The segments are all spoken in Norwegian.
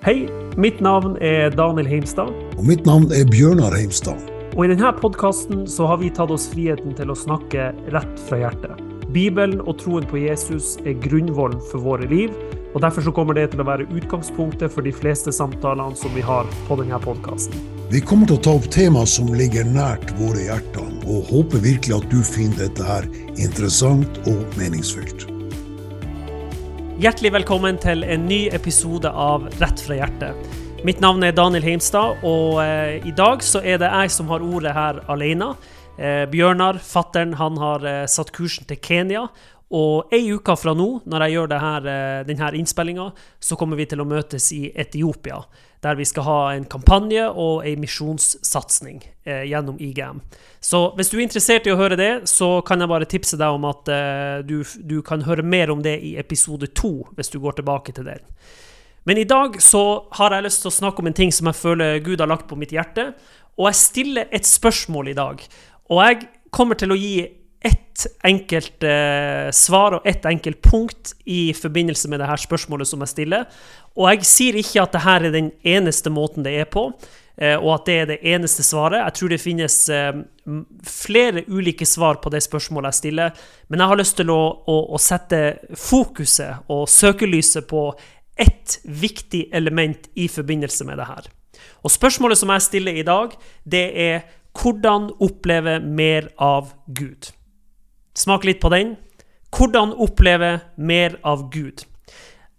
Hei, mitt navn er Daniel Heimstad. Og mitt navn er Bjørnar Heimstad. Og i denne podkasten så har vi tatt oss friheten til å snakke rett fra hjertet. Bibelen og troen på Jesus er grunnvollen for våre liv, og derfor så kommer det til å være utgangspunktet for de fleste samtalene som vi har på denne podkasten. Vi kommer til å ta opp tema som ligger nært våre hjerter, og håper virkelig at du finner dette her interessant og meningsfylt. Hjertelig velkommen til en ny episode av Rett fra hjertet. Mitt navn er Daniel Heimstad, og eh, i dag så er det jeg som har ordet her alene. Eh, Bjørnar, fattern, han har eh, satt kursen til Kenya. Og ei uke fra nå, når jeg gjør eh, denne innspillinga, så kommer vi til å møtes i Etiopia. Der vi skal ha en kampanje og ei misjonssatsing eh, gjennom IGM. Så hvis du er interessert i å høre det, så kan jeg bare tipse deg om at eh, du, du, kan høre mer om det i episode to, hvis du går tilbake til den. Men i dag så har jeg lyst til å snakke om en ting som jeg føler Gud har lagt på mitt hjerte. Og jeg stiller et spørsmål i dag. Og jeg kommer til å gi ett enkelt eh, svar og ett enkelt punkt i forbindelse med det her spørsmålet som jeg stiller. Og jeg sier ikke at dette er den eneste måten det er på, eh, og at det er det eneste svaret. Jeg tror det finnes eh, flere ulike svar på det spørsmålet jeg stiller, men jeg har lyst til å, å, å sette fokuset og søkelyset på ett viktig element i forbindelse med det her. Og spørsmålet som jeg stiller i dag, det er hvordan oppleve mer av Gud? Smak litt på den. Hvordan oppleve mer av Gud?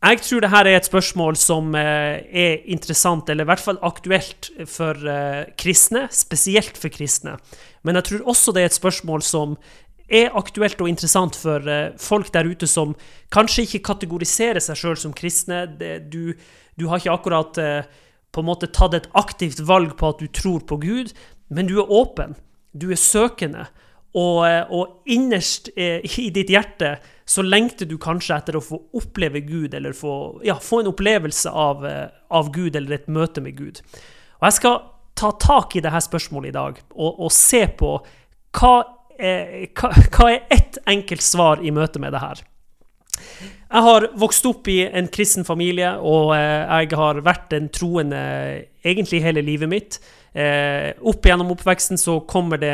Jeg tror dette er et spørsmål som eh, er interessant, eller i hvert fall aktuelt for eh, kristne, spesielt for kristne. Men jeg tror også det er et spørsmål som er aktuelt og interessant for eh, folk der ute som kanskje ikke kategoriserer seg sjøl som kristne. Du, du, har ikke akkurat på en måte tatt et aktivt valg på at du tror på Gud, men du er åpen. Du er søkende. Og, eh, og, innerst eh, i ditt hjerte så lengter du kanskje etter å få oppleve Gud, eller få, ja, få en opplevelse av, eh, av, Gud, eller et møte med Gud. Og Jeg skal ta tak i dette spørsmålet i dag, og, og se på hva er, hva, hva er ett enkelt svar i møte med det her. Jeg har vokst opp i en kristen familie, og jeg har vært en troende egentlig hele livet mitt. Opp gjennom oppveksten så kommer det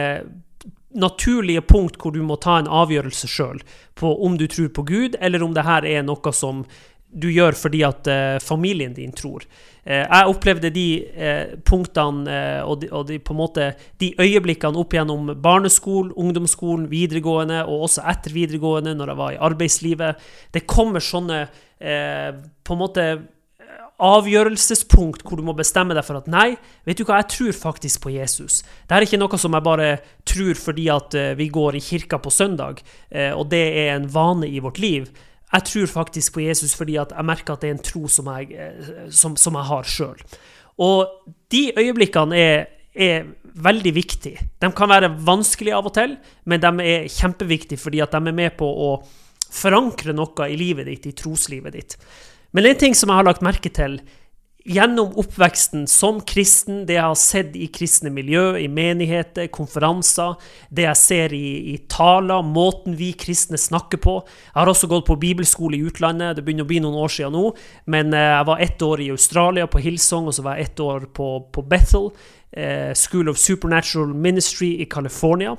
naturlige punkt hvor du må ta en avgjørelse sjøl på om du tror på Gud, eller om det her er noe som du gjør fordi at uh, familien din tror. Uh, jeg opplevde de uh, punktene og, de, og de, måte, de øyeblikkene opp gjennom barneskolen, ungdomsskolen, videregående og også etter videregående, når jeg var i arbeidslivet. Det kommer sånne på en måte avgjørelsespunkt hvor du må bestemme deg for at nei, vet du hva, jeg tror faktisk på Jesus. Det er ikke noe som jeg bare tror fordi at uh, vi går i kirka på søndag, uh, og det er en vane i vårt liv. Jeg tror faktisk på Jesus fordi at jeg merker at det er en tro som jeg, uh, som, som jeg har sjøl. Og de øyeblikkene er, er veldig viktige. De kan være vanskelige av og til, men de er kjempeviktige fordi at de er med på å forankre noe i livet ditt, i troslivet ditt. Men en ting som jeg har lagt merke til gjennom oppveksten som kristen, det jeg har sett i kristne miljø, i menigheter, konferanser, det jeg ser i, i, taler, måten vi kristne snakker på Jeg har også gått på bibelskole i utlandet, det begynner å bli noen år siden nå, men eh, jeg var ett år i Australia, på Hillsong, og så var jeg ett år på, på Bethel, eh, School of Supernatural Ministry i California.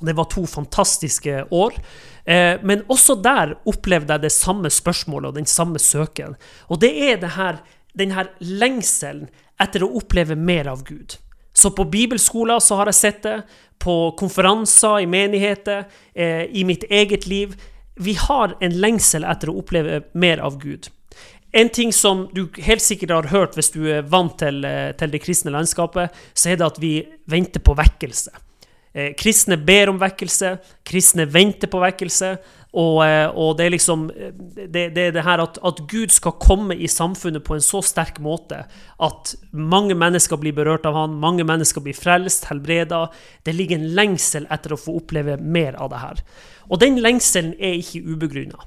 Det var to fantastiske år. Eh, men også der opplevde jeg det samme spørsmålet og den samme søken. Og det er det her, den her lengselen etter å oppleve mer av Gud. Så på bibelskoler så har jeg sett det, på konferanser i menigheter, eh, i mitt eget liv. Vi har en lengsel etter å oppleve mer av Gud. En ting som du helt sikkert har hørt hvis du er vant til, eh, til det kristne landskapet, så er det at vi venter på vekkelse. Eh, kristne ber om vekkelse, kristne venter på vekkelse. Og, eh, og det er liksom eh, det, det, det her at, at, Gud skal komme i samfunnet på en så sterk måte at mange mennesker blir berørt av han, mange mennesker blir frelst, helbreda. Det ligger en lengsel etter å få oppleve mer av det her. Og den lengselen er ikke ubegrunna.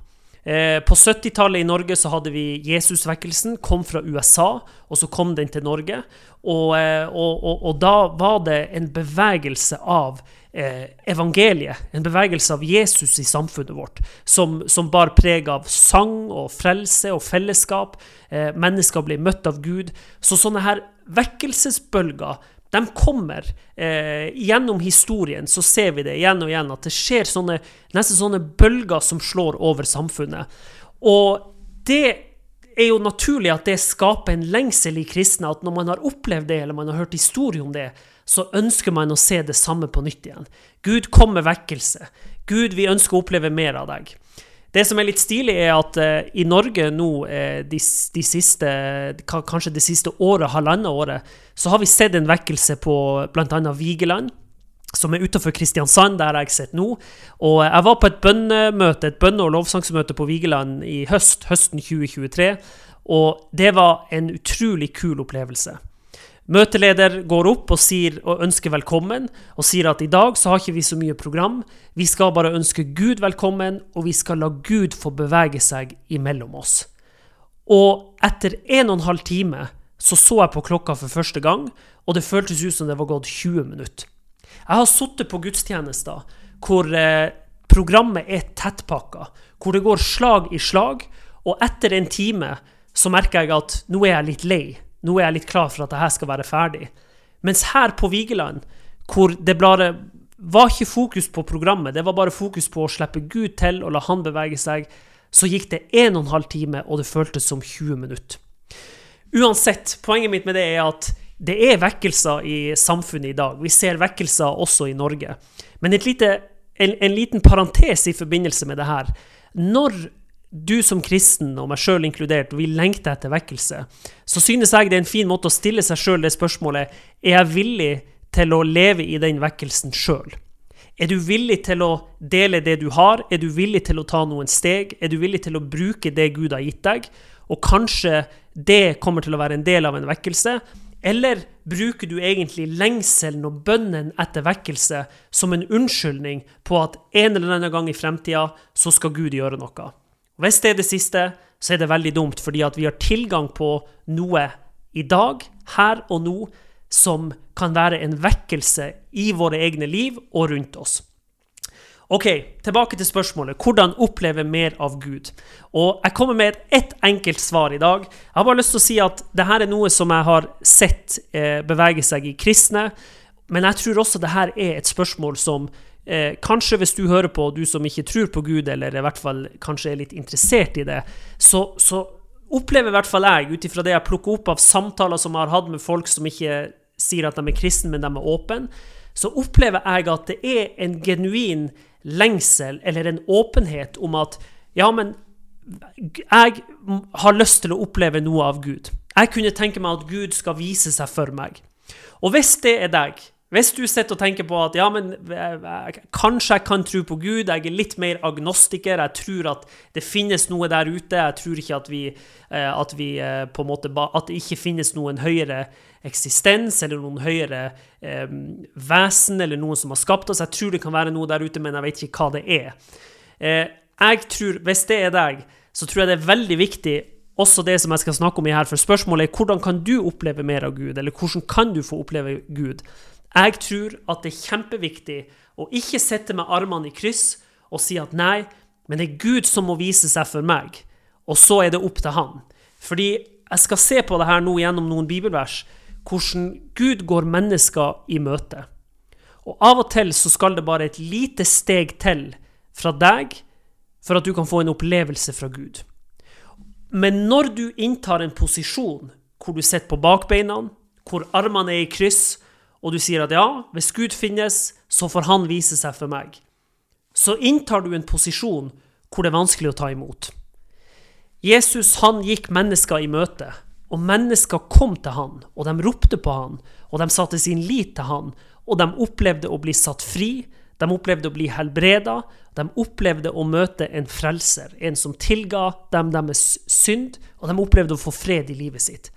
Eh, på 70-tallet i Norge så hadde vi Jesusvekkelsen, kom fra USA, og så kom den til Norge. Og, eh, og, og, og da var det en bevegelse av eh, evangeliet, en bevegelse av Jesus i samfunnet vårt, som, som bar preg av sang og frelse og fellesskap. Eh, mennesker ble møtt av Gud. Så sånne her vekkelsesbølger de kommer. Eh, gjennom historien så ser vi det igjen og igjen, at det skjer sånne, nesten sånne bølger som slår over samfunnet. Og det er jo naturlig at det skaper en lengsel i kristne, at når man har opplevd det, eller man har hørt historie om det, så ønsker man å se det samme på nytt igjen. Gud kom med vekkelse. Gud, vi ønsker å oppleve mer av deg. Det som er litt stilig, er at uh, i Norge nå uh, de, de, siste Kanskje det siste året, halvannet året, så har vi sett en vekkelse på bl.a. Vigeland. Som er utenfor Kristiansand, der jeg sitter nå. Og jeg var på et bønnemøte, et bønne- og lovsangsmøte på Vigeland i høst, høsten 2023. Og det var en utrolig kul opplevelse. Møteleder går opp og, sier, og ønsker velkommen, og sier at i dag så har ikke vi så mye program. Vi skal bare ønske Gud velkommen, og vi skal la Gud få bevege seg imellom oss. Og etter en og en halv time så så jeg på klokka for første gang, og det føltes ut som det var gått 20 minutter. Jeg har sittet på gudstjenester hvor eh, programmet er tettpakka, hvor det går slag i slag, og etter en time så merker jeg at nå er jeg litt lei nå er jeg litt klar for at dette skal være ferdig. Mens her på Vigeland, hvor det bare var ikke fokus på programmet, det var bare fokus på å slippe Gud til og la han bevege seg, så gikk det 1 12 time, og det føltes som 20 minutter. Uansett, poenget mitt med det er at det er vekkelser i samfunnet i dag. Vi ser vekkelser også i Norge. Men lite, en, en, liten parentes i forbindelse med det her. Når du som kristen, og meg sjøl inkludert, vi lengter etter vekkelse, så synes jeg det er en fin måte å stille seg sjøl det spørsmålet er jeg villig til å leve i den vekkelsen sjøl. Er du villig til å dele det du har? Er du villig til å ta noen steg? Er du villig til å bruke det Gud har gitt deg? Og kanskje det kommer til å være en del av en vekkelse? Eller bruker du egentlig lengselen og bønnen etter vekkelse som en unnskyldning på at en eller annen gang i fremtida så skal Gud gjøre noe? Hvis det er det siste, så er det veldig dumt, fordi at vi har tilgang på noe i dag, her og nå, som kan være en vekkelse i våre egne liv og rundt oss. Ok, tilbake til spørsmålet. Hvordan oppleve mer av Gud? Og Jeg kommer med et, ett enkelt svar i dag. Jeg har bare lyst til å si at dette er noe som jeg har sett eh, bevege seg i kristne. Men jeg tror også dette er et spørsmål som eh, kanskje hvis du hører på, du som ikke tror på Gud, eller i hvert fall kanskje er litt interessert i det, så, så opplever i hvert fall jeg, ut ifra det jeg plukker opp av samtaler som jeg har hatt med folk som ikke sier at de er kristne, men de er åpne, så opplever jeg at det er en genuin lengsel eller en åpenhet om at ja, men jeg har lyst til å oppleve noe av Gud. Jeg kunne tenke meg at Gud skal vise seg for meg. Og hvis det er deg, hvis du sitter og tenker på at ja, men kanskje jeg kan tro på Gud, jeg er litt mer agnostiker, jeg tror at det finnes noe der ute, jeg tror ikke at vi, eh, at vi eh, på en måte At det ikke finnes noen høyere eksistens eller noen høyere eh, vesen eller noen som har skapt oss. Jeg tror det kan være noe der ute, men jeg vet ikke hva det er. Eh, jeg tror, Hvis det er deg, så tror jeg det er veldig viktig også det som jeg skal snakke om i her, for spørsmålet er hvordan kan du oppleve mer av Gud, eller hvordan kan du få oppleve Gud? Jeg tror at det er kjempeviktig å ikke sitte med armene i kryss og si at nei, men det er Gud som må vise seg for meg, og så er det opp til Han. Fordi jeg skal se på det her nå gjennom noen bibelvers, hvordan Gud går mennesker i møte. Og av og til så skal det bare et lite steg til fra deg for at du kan få en opplevelse fra Gud. Men når du inntar en posisjon hvor du sitter på bakbeina, hvor armene er i kryss, og du sier at ja, hvis Gud finnes, så får han vise seg for meg, så inntar du en posisjon hvor det er vanskelig å ta imot. Jesus han gikk mennesker i møte, og mennesker kom til han, og de ropte på han, og de satte sin lit til han, og de opplevde å bli satt fri, de opplevde å bli helbreda, de opplevde å møte en frelser, en som tilga dem deres synd, og de opplevde å få fred i livet sitt.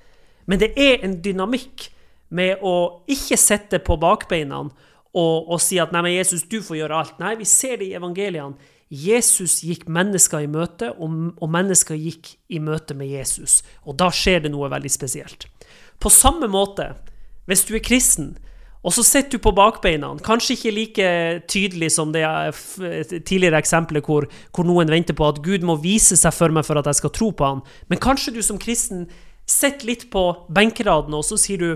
Men det er en dynamikk med å ikke sitte på bakbeina og, og, si at 'nei, men Jesus, du får gjøre alt'. Nei, vi ser det i evangeliene. Jesus gikk mennesker i møte, og, og mennesker gikk i møte med Jesus. Og da skjer det noe veldig spesielt. På samme måte, hvis du er kristen, Og så sitter du på bakbeina. Kanskje ikke like tydelig som det tidligere eksempelet hvor, hvor, noen venter på at Gud må vise seg for meg for at jeg skal tro på han. Men kanskje du som kristen sitter litt på benkeraden, og så sier du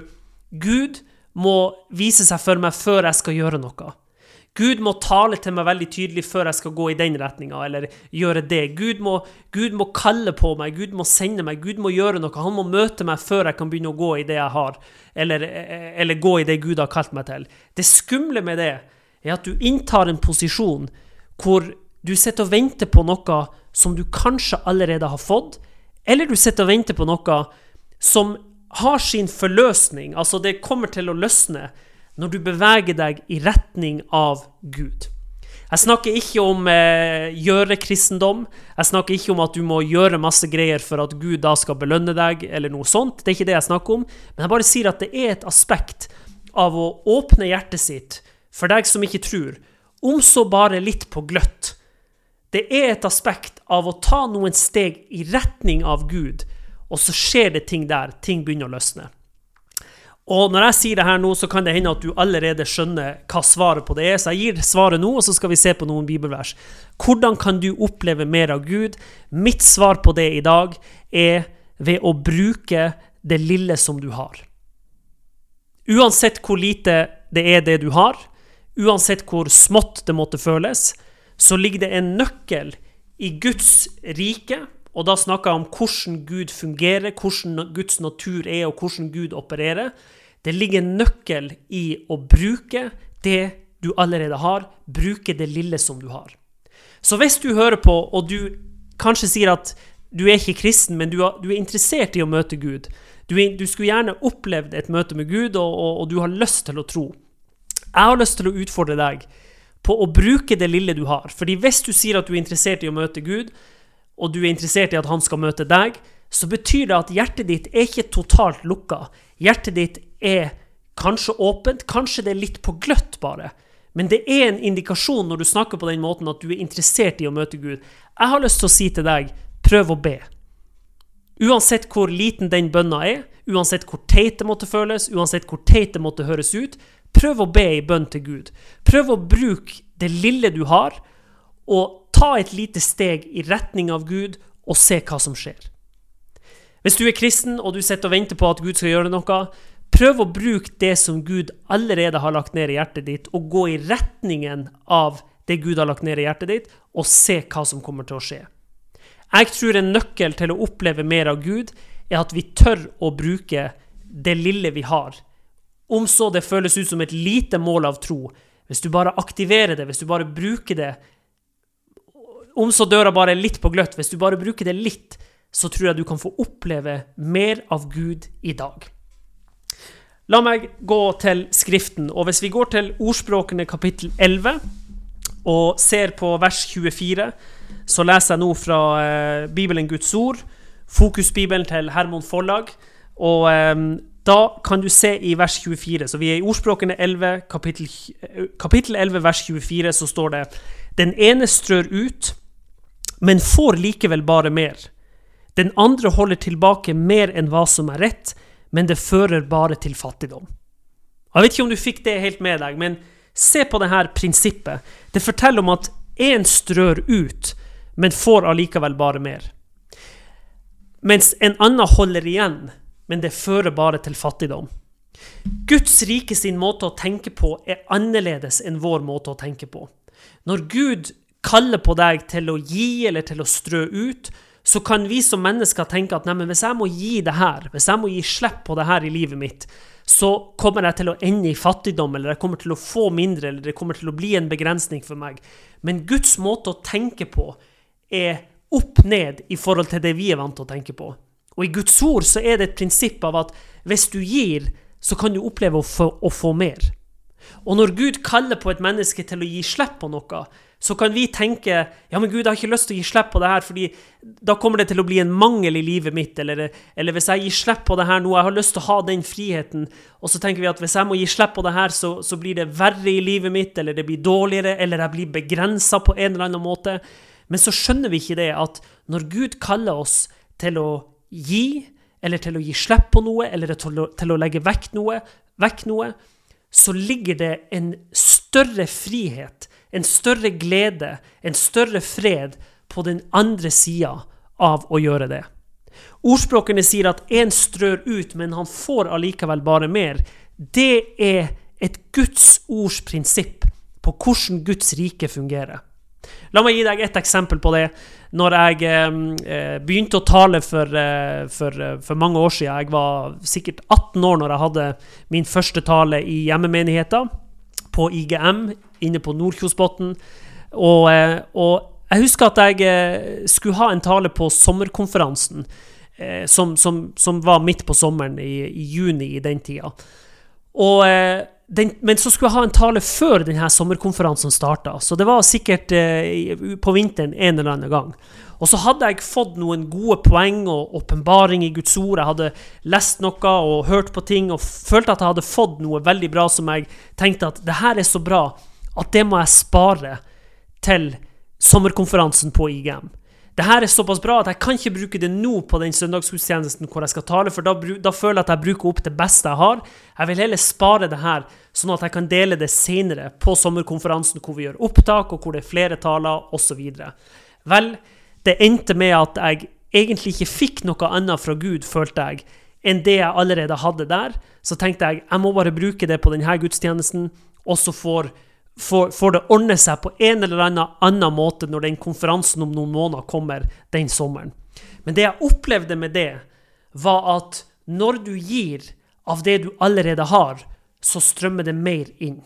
Gud må vise seg for meg før jeg skal gjøre noe. Gud må tale til meg veldig tydelig før jeg skal gå i den retninga, eller gjøre det. Gud må, Gud må, kalle på meg, Gud må sende meg, Gud må gjøre noe. Han må møte meg før jeg kan begynne å gå i det jeg har, eller, eller gå i det Gud har kalt meg til. Det skumle med det er at du inntar en posisjon hvor du sitter og venter på noe som du kanskje allerede har fått, eller du sitter og venter på noe som har sin forløsning, altså det kommer til å løsne når du beveger deg i retning av Gud. Jeg snakker ikke om eh, gjøre-kristendom. Jeg snakker ikke om at du må gjøre masse greier for at Gud da skal belønne deg, eller noe sånt. Det er ikke det jeg snakker om. Men jeg bare sier at det er et aspekt av å åpne hjertet sitt for deg som ikke tror, om så bare litt på gløtt. Det er et aspekt av å ta noen steg i retning av Gud, og så skjer det ting der. Ting begynner å løsne. Og når jeg sier det her nå, så kan det hende at du allerede skjønner hva svaret på det er. Så jeg gir svaret nå, og så skal vi se på noen bibelvers. Hvordan kan du oppleve mer av Gud? Mitt svar på det i dag er ved å bruke det lille som du har. Uansett hvor lite det er det du har, uansett hvor smått det måtte føles, så ligger det en nøkkel i Guds rike og da snakker jeg om hvordan Gud fungerer, hvordan Guds natur er, og hvordan Gud opererer. Det ligger en nøkkel i å bruke det du allerede har, bruke det lille som du har. Så hvis du hører på, og du kanskje sier at du er ikke kristen, men du, er interessert i å møte Gud, du, skulle gjerne opplevd et møte med Gud, og du har lyst til å tro. Jeg har lyst til å utfordre deg på å bruke det lille du har. Fordi hvis du sier at du er interessert i å møte Gud, og du er interessert i at han skal møte deg, så betyr det at hjertet ditt er ikke totalt lukka. Hjertet ditt er kanskje åpent, kanskje det er litt på gløtt, bare. Men det er en indikasjon når du snakker på den måten at du er interessert i å møte Gud. Jeg har lyst til å si til deg, prøv å be. Uansett hvor liten den bønna er, uansett hvor teit det måtte føles, uansett hvor teit det måtte høres ut, prøv å be i bønn til Gud. Prøv å bruke det lille du har, og ta et lite steg i retning av Gud og se hva som skjer. Hvis du er kristen og du sitter og venter på at Gud skal gjøre noe, prøv å bruke det som Gud allerede har lagt ned i hjertet ditt, og gå i retningen av det Gud har lagt ned i hjertet ditt, og se hva som kommer til å skje. Jeg tror en nøkkel til å oppleve mer av Gud er at vi tør å bruke det lille vi har. Om så det føles ut som et lite mål av tro, hvis du bare aktiverer det, hvis du bare bruker det om så døra bare er litt på gløtt, hvis du bare bruker det litt, så tror jeg du kan få oppleve mer av Gud i dag. La meg gå til Skriften, og hvis vi går til Ordspråkene kapittel 11 og ser på vers 24, så leser jeg nå fra eh, Bibelen Guds ord, Fokusbibelen til Hermon Forlag, og eh, da kan du se i vers 24, så vi er i Ordspråkene 11, kapittel, eh, kapittel 11, vers 24, så står det Den ene strør ut, men får likevel bare mer. Den andre holder tilbake mer enn hva som er rett, men det fører bare til fattigdom. Jeg vet ikke om du fikk det helt med deg, men se på dette prinsippet. Det forteller om at én strør ut, men får allikevel bare mer. Mens en annen holder igjen, men det fører bare til fattigdom. Guds rike sin måte å tenke på er annerledes enn vår måte å tenke på. Når Gud kaller på deg til å gi eller til å strø ut, så kan vi som mennesker tenke at nei, hvis jeg må gi det her, hvis jeg må gi slipp på det her i livet mitt, så kommer jeg til å ende i fattigdom, eller jeg kommer til å få mindre, eller det kommer til å bli en begrensning for meg. Men Guds måte å tenke på er opp ned i forhold til det vi er vant til å tenke på. Og i Guds ord så er det et prinsipp av at hvis du gir, så kan du oppleve å få, å få mer. Og når Gud kaller på et menneske til å gi slipp på noe, så kan vi tenke ja, men Gud, jeg har ikke lyst til å gi slipp på det her, fordi da kommer det til å bli en mangel i livet mitt. Eller, eller hvis jeg gir slipp på det her nå, jeg har lyst til å ha den friheten. Og så tenker vi at hvis jeg må gi slipp på det her, så, så blir det verre i livet mitt, eller det blir dårligere, eller jeg blir begrensa på en eller annen måte. Men så skjønner vi ikke det, at når Gud kaller oss til å gi, eller til å gi slipp på noe, eller til å, til å legge vekk noe, vekk noe, så ligger det en større frihet, en større glede, en større fred på den andre sida av å gjøre det. Ordspråkene sier at én strør ut, men han får allikevel bare mer. Det er et Guds ords prinsipp på hvordan Guds rike fungerer. La meg gi deg et eksempel på det. Når jeg eh, begynte å tale for, eh, for, eh, for, mange år siden Jeg var sikkert 18 år når jeg hadde min første tale i hjemmemenigheten på IGM inne på Nordkjosbotn. Og, eh, og, jeg husker at jeg eh, skulle ha en tale på sommerkonferansen, eh, som, som, som, var midt på sommeren, i, i juni i den tida. Og den, men så skulle jeg ha en tale før denne sommerkonferansen starta, så det var sikkert eh, på vinteren en eller annen gang. Og så hadde jeg fått noen gode poeng og åpenbaring i Guds ord. Jeg hadde lest noe og hørt på ting og følte at jeg hadde fått noe veldig bra som jeg tenkte at det her er så bra at det må jeg spare til sommerkonferansen på IGM det her er såpass bra at jeg kan ikke bruke det nå på den søndagsgudstjenesten hvor jeg skal tale, for da, da, føler jeg at jeg bruker opp det beste jeg har. Jeg vil heller spare det her, sånn at jeg kan dele det senere på sommerkonferansen hvor vi gjør opptak, og hvor det er flere taler, osv. Vel, det endte med at jeg egentlig ikke fikk noe annet fra Gud, følte jeg, enn det jeg allerede hadde der. Så tenkte jeg jeg må bare bruke det på denne gudstjenesten, og så får får, får, det ordne seg på en eller annen, annen måte når den konferansen om noen måneder kommer den sommeren. Men det jeg opplevde med det, var at når du gir av det du allerede har, så strømmer det mer inn.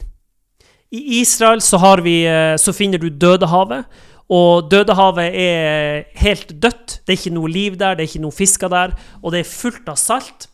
I Israel så, vi, eh, så finner du Dødehavet. Og Dødehavet er helt dødt. Det er ikke noe liv der, det er ikke noe fisker der. Og det er fullt av salt.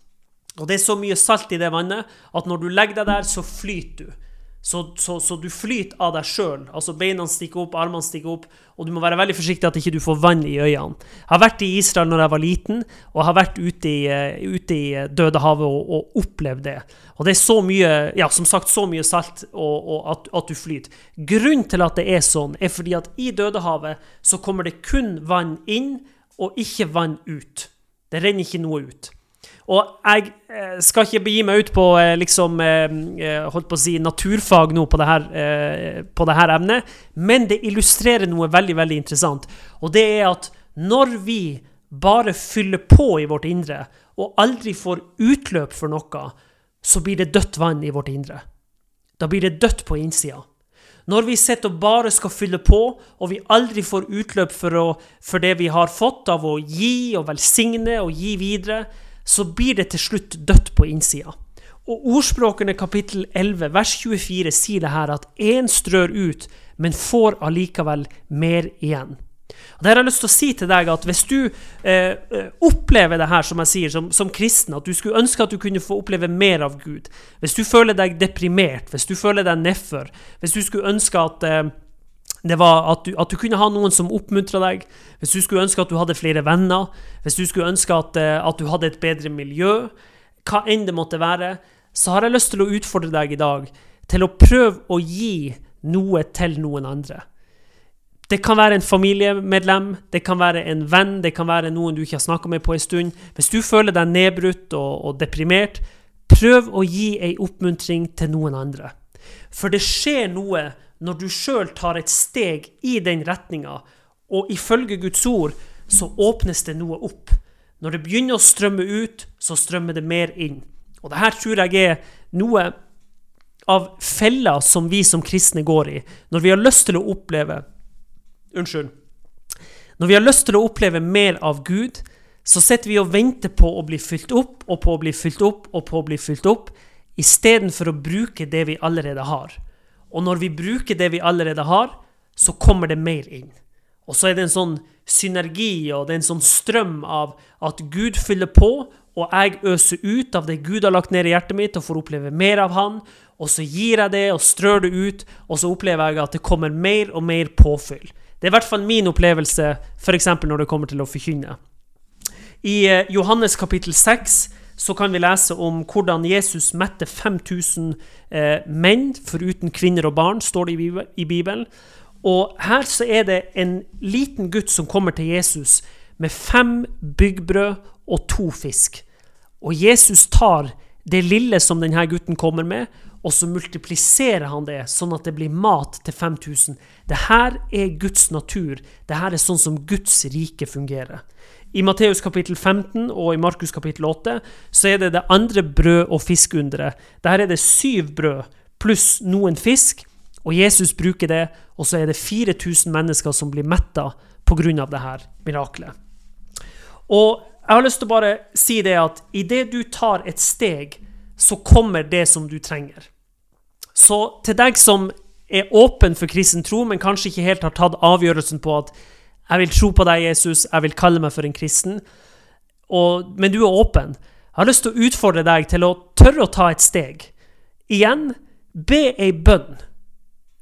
Og det er så mye salt i det vannet at når du legger deg der, så flyter du. Så, så, så, du flyter av deg sjøl. Altså beina stikker opp, armene stikker opp, og du må være veldig forsiktig at ikke du får vann i øynene. Jeg har vært i Israel når jeg var liten, og jeg har vært ute i, uh, ute i eh, Dødehavet og, og, opplevd det. Og det er så mye, ja, som sagt, så mye salt og, og at, at, du flyter. Grunnen til at det er sånn, er fordi at i Dødehavet så kommer det kun vann inn, og ikke vann ut. Det renner ikke noe ut. Og jeg eh, skal ikke begi meg ut på eh, liksom eh, holdt på å si naturfag nå på det, her, på det her emnet, men det illustrerer noe veldig, veldig interessant. Og det er at når vi bare fyller på i vårt indre, og aldri får utløp for noe, så blir det dødt vann i vårt indre. Da blir det dødt på innsida. Når vi sitter og bare skal fylle på, og vi aldri får utløp for, å, for det vi har fått av å gi og velsigne og gi videre, så blir det til slutt dødt på innsida. Og Ordspråkene kapittel 11 vers 24 sier det her at én strør ut, men får allikevel mer igjen. Og det har jeg lyst til å si til deg at Hvis du eh, eh, opplever det her som jeg sier, som, som, kristen, at du skulle ønske at du kunne få oppleve mer av Gud Hvis du føler deg deprimert, hvis du føler deg nedfor, hvis du skulle ønske at eh, det var at du, at du, kunne ha noen som oppmuntra deg. Hvis du skulle ønske at du hadde flere venner, hvis du skulle ønske at, eh, at, du hadde et bedre miljø, hva enn det måtte være, så har jeg lyst til å utfordre deg i dag til å prøve å gi noe til noen andre. Det kan være en familiemedlem, det kan være en venn, det kan være noen du ikke har snakka med på en stund. Hvis du føler deg nedbrutt og, og deprimert, prøv å gi ei oppmuntring til noen andre. For det skjer noe når du sjøl tar et steg i den retninga, og ifølge Guds ord så åpnes det noe opp. Når det begynner å strømme ut, så strømmer det mer inn. Og det her tror jeg er noe av fella som vi som kristne går i. Når vi har lyst til å oppleve Unnskyld. Når vi har lyst til å oppleve mer av Gud, så sitter vi og venter på å bli fylt opp og på å bli fylt opp og på å bli fylt opp, istedenfor å bruke det vi allerede har. Og når vi bruker det vi allerede har, så kommer det mer inn. Og så er det en sånn synergi og det er en sånn strøm av at Gud fyller på, og jeg øser ut av det Gud har lagt ned i hjertet mitt, og får oppleve mer av Han. Og så gir jeg det og strør det ut, og så opplever jeg at det kommer mer og mer påfyll. Det er i hvert fall min opplevelse, f.eks. når det kommer til å forkynne. I eh, Johannes kapittel 6 så kan vi lese om hvordan Jesus mette 5000 eh, menn, foruten kvinner og barn, står det i Bibelen. Og her så er det en liten gutt som kommer til Jesus med fem byggbrød og to fisk. Og Jesus tar det lille som denne gutten kommer med, og så multipliserer han det sånn at det blir mat til 5000. Det her er Guds natur. Det her er sånn som Guds rike fungerer. I Matteus kapittel 15 og i Markus kapittel 8 så er det det andre brød- og fiskunderet. Der er det syv brød pluss noen fisk, og Jesus bruker det, og så er det 4000 mennesker som blir metta pga. dette miraklet. Og jeg har lyst til å bare si det at idet du tar et steg, så kommer det som du trenger. Så til deg som er åpen for kristen tro, men kanskje ikke helt har tatt avgjørelsen på at jeg vil tro på deg, Jesus, jeg vil kalle meg for en kristen, og, men du er åpen. Jeg har lyst til å utfordre deg til å tørre å ta et steg. Igjen, be ei bønn.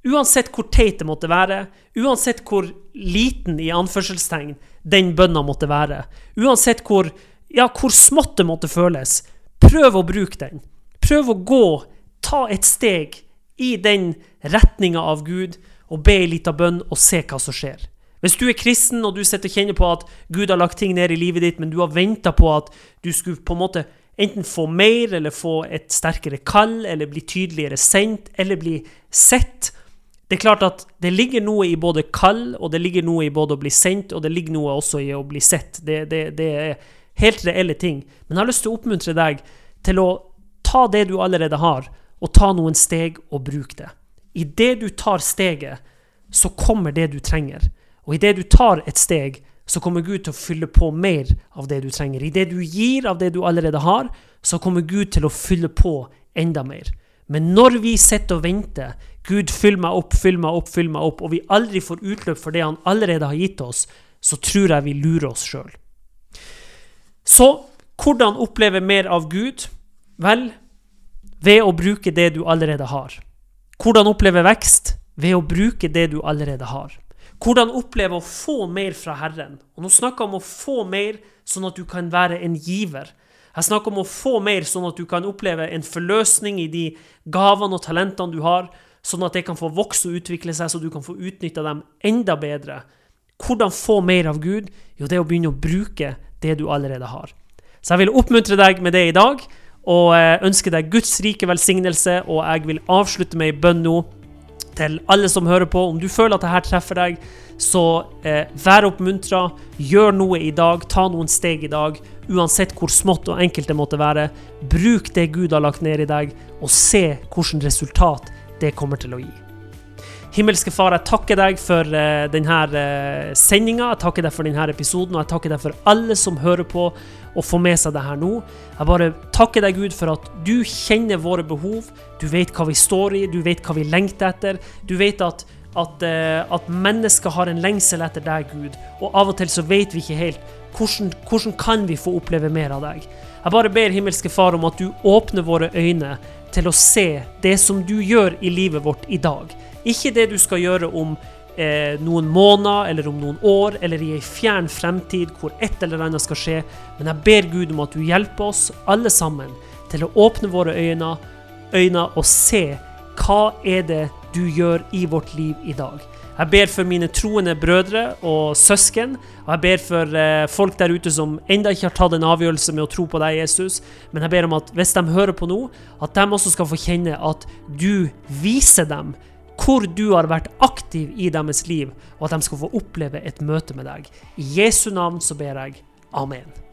Uansett hvor teit det måtte være, uansett hvor liten i anførselstegn den bønna måtte være, uansett hvor, ja, hvor smått det måtte føles, prøv å bruke den. Prøv å gå, ta et steg i den retninga av Gud, og be ei lita bønn og se hva som skjer. Hvis du er kristen og du sitter og kjenner på at Gud har lagt ting ned i livet ditt, men du har venta på at du skulle på en måte enten få mer, eller få et sterkere kall, eller bli tydeligere sendt, eller bli sett, det er klart at det ligger noe i både kall, og det ligger noe i både å bli sendt, og det ligger noe også i å bli sett. Det, det, det er helt reelle ting. Men jeg har lyst til å oppmuntre deg til å ta det du allerede har, og ta noen steg og bruk det. Idet du tar steget, så kommer det du trenger. Og idet du tar et steg, så kommer Gud til å fylle på mer av det du trenger. Idet du gir av det du allerede har, så kommer Gud til å fylle på enda mer. Men når vi sitter og venter Gud, fyll meg opp, fyll meg opp, fyll meg opp, og vi aldri får utløp for det han allerede har gitt oss, så tror jeg vi lurer oss sjøl. Så hvordan oppleve mer av Gud? Vel, ved å bruke det du allerede har. Hvordan oppleve vekst? Ved å bruke det du allerede har. Hvordan oppleve å få mer fra Herren? Og Nå snakker jeg om å få mer, sånn at du kan være en giver. Jeg snakker om å få mer, sånn at du kan oppleve en forløsning i de gavene og talentene du har, sånn at det kan få vokse og utvikle seg, så du kan få utnytta dem enda bedre. Hvordan få mer av Gud? Jo, det er å begynne å bruke det du allerede har. Så jeg vil oppmuntre deg med det i dag, og eh, ønske deg Guds rike velsignelse, og jeg vil avslutte med ei bønn nå til alle som hører på. Om du føler at dette treffer deg, så eh, vær oppmuntra. Gjør noe i dag. Ta noen steg i dag. Uansett hvor smått og enkelt det måtte være. Bruk det Gud har lagt ned i deg, og se hvilket resultat det kommer til å gi. Himmelske Far, jeg takker deg for uh, denne uh, sendinga. Jeg takker deg for denne episoden, og jeg takker deg for alle som hører på og får med seg det her nå. Jeg bare takker deg, Gud, for at du kjenner våre behov. Du vet hva vi står i, du vet hva vi lengter etter. Du vet at, at, uh, at mennesker har en lengsel etter deg, Gud. Og av og til så vet vi ikke helt hvordan, hvordan kan vi få oppleve mer av deg. Jeg bare ber himmelske Far om at du åpner våre øyne til å se det som du gjør i livet vårt i dag. Ikke det du skal gjøre om eh, noen måneder eller om noen år eller i ei fjern fremtid hvor et eller annet skal skje, men jeg ber Gud om at du hjelper oss alle sammen til å åpne våre øyne, øyne og se hva er det du gjør i vårt liv i dag. Jeg ber for mine troende brødre og søsken. Og jeg ber for eh, folk der ute som enda ikke har tatt en avgjørelse med å tro på deg, Jesus. Men jeg ber om at hvis de hører på nå, at de også skal få kjenne at du viser dem hvor du har vært aktiv i deres liv, og at de skal få oppleve et møte med deg. I Jesu navn så ber jeg. Amen.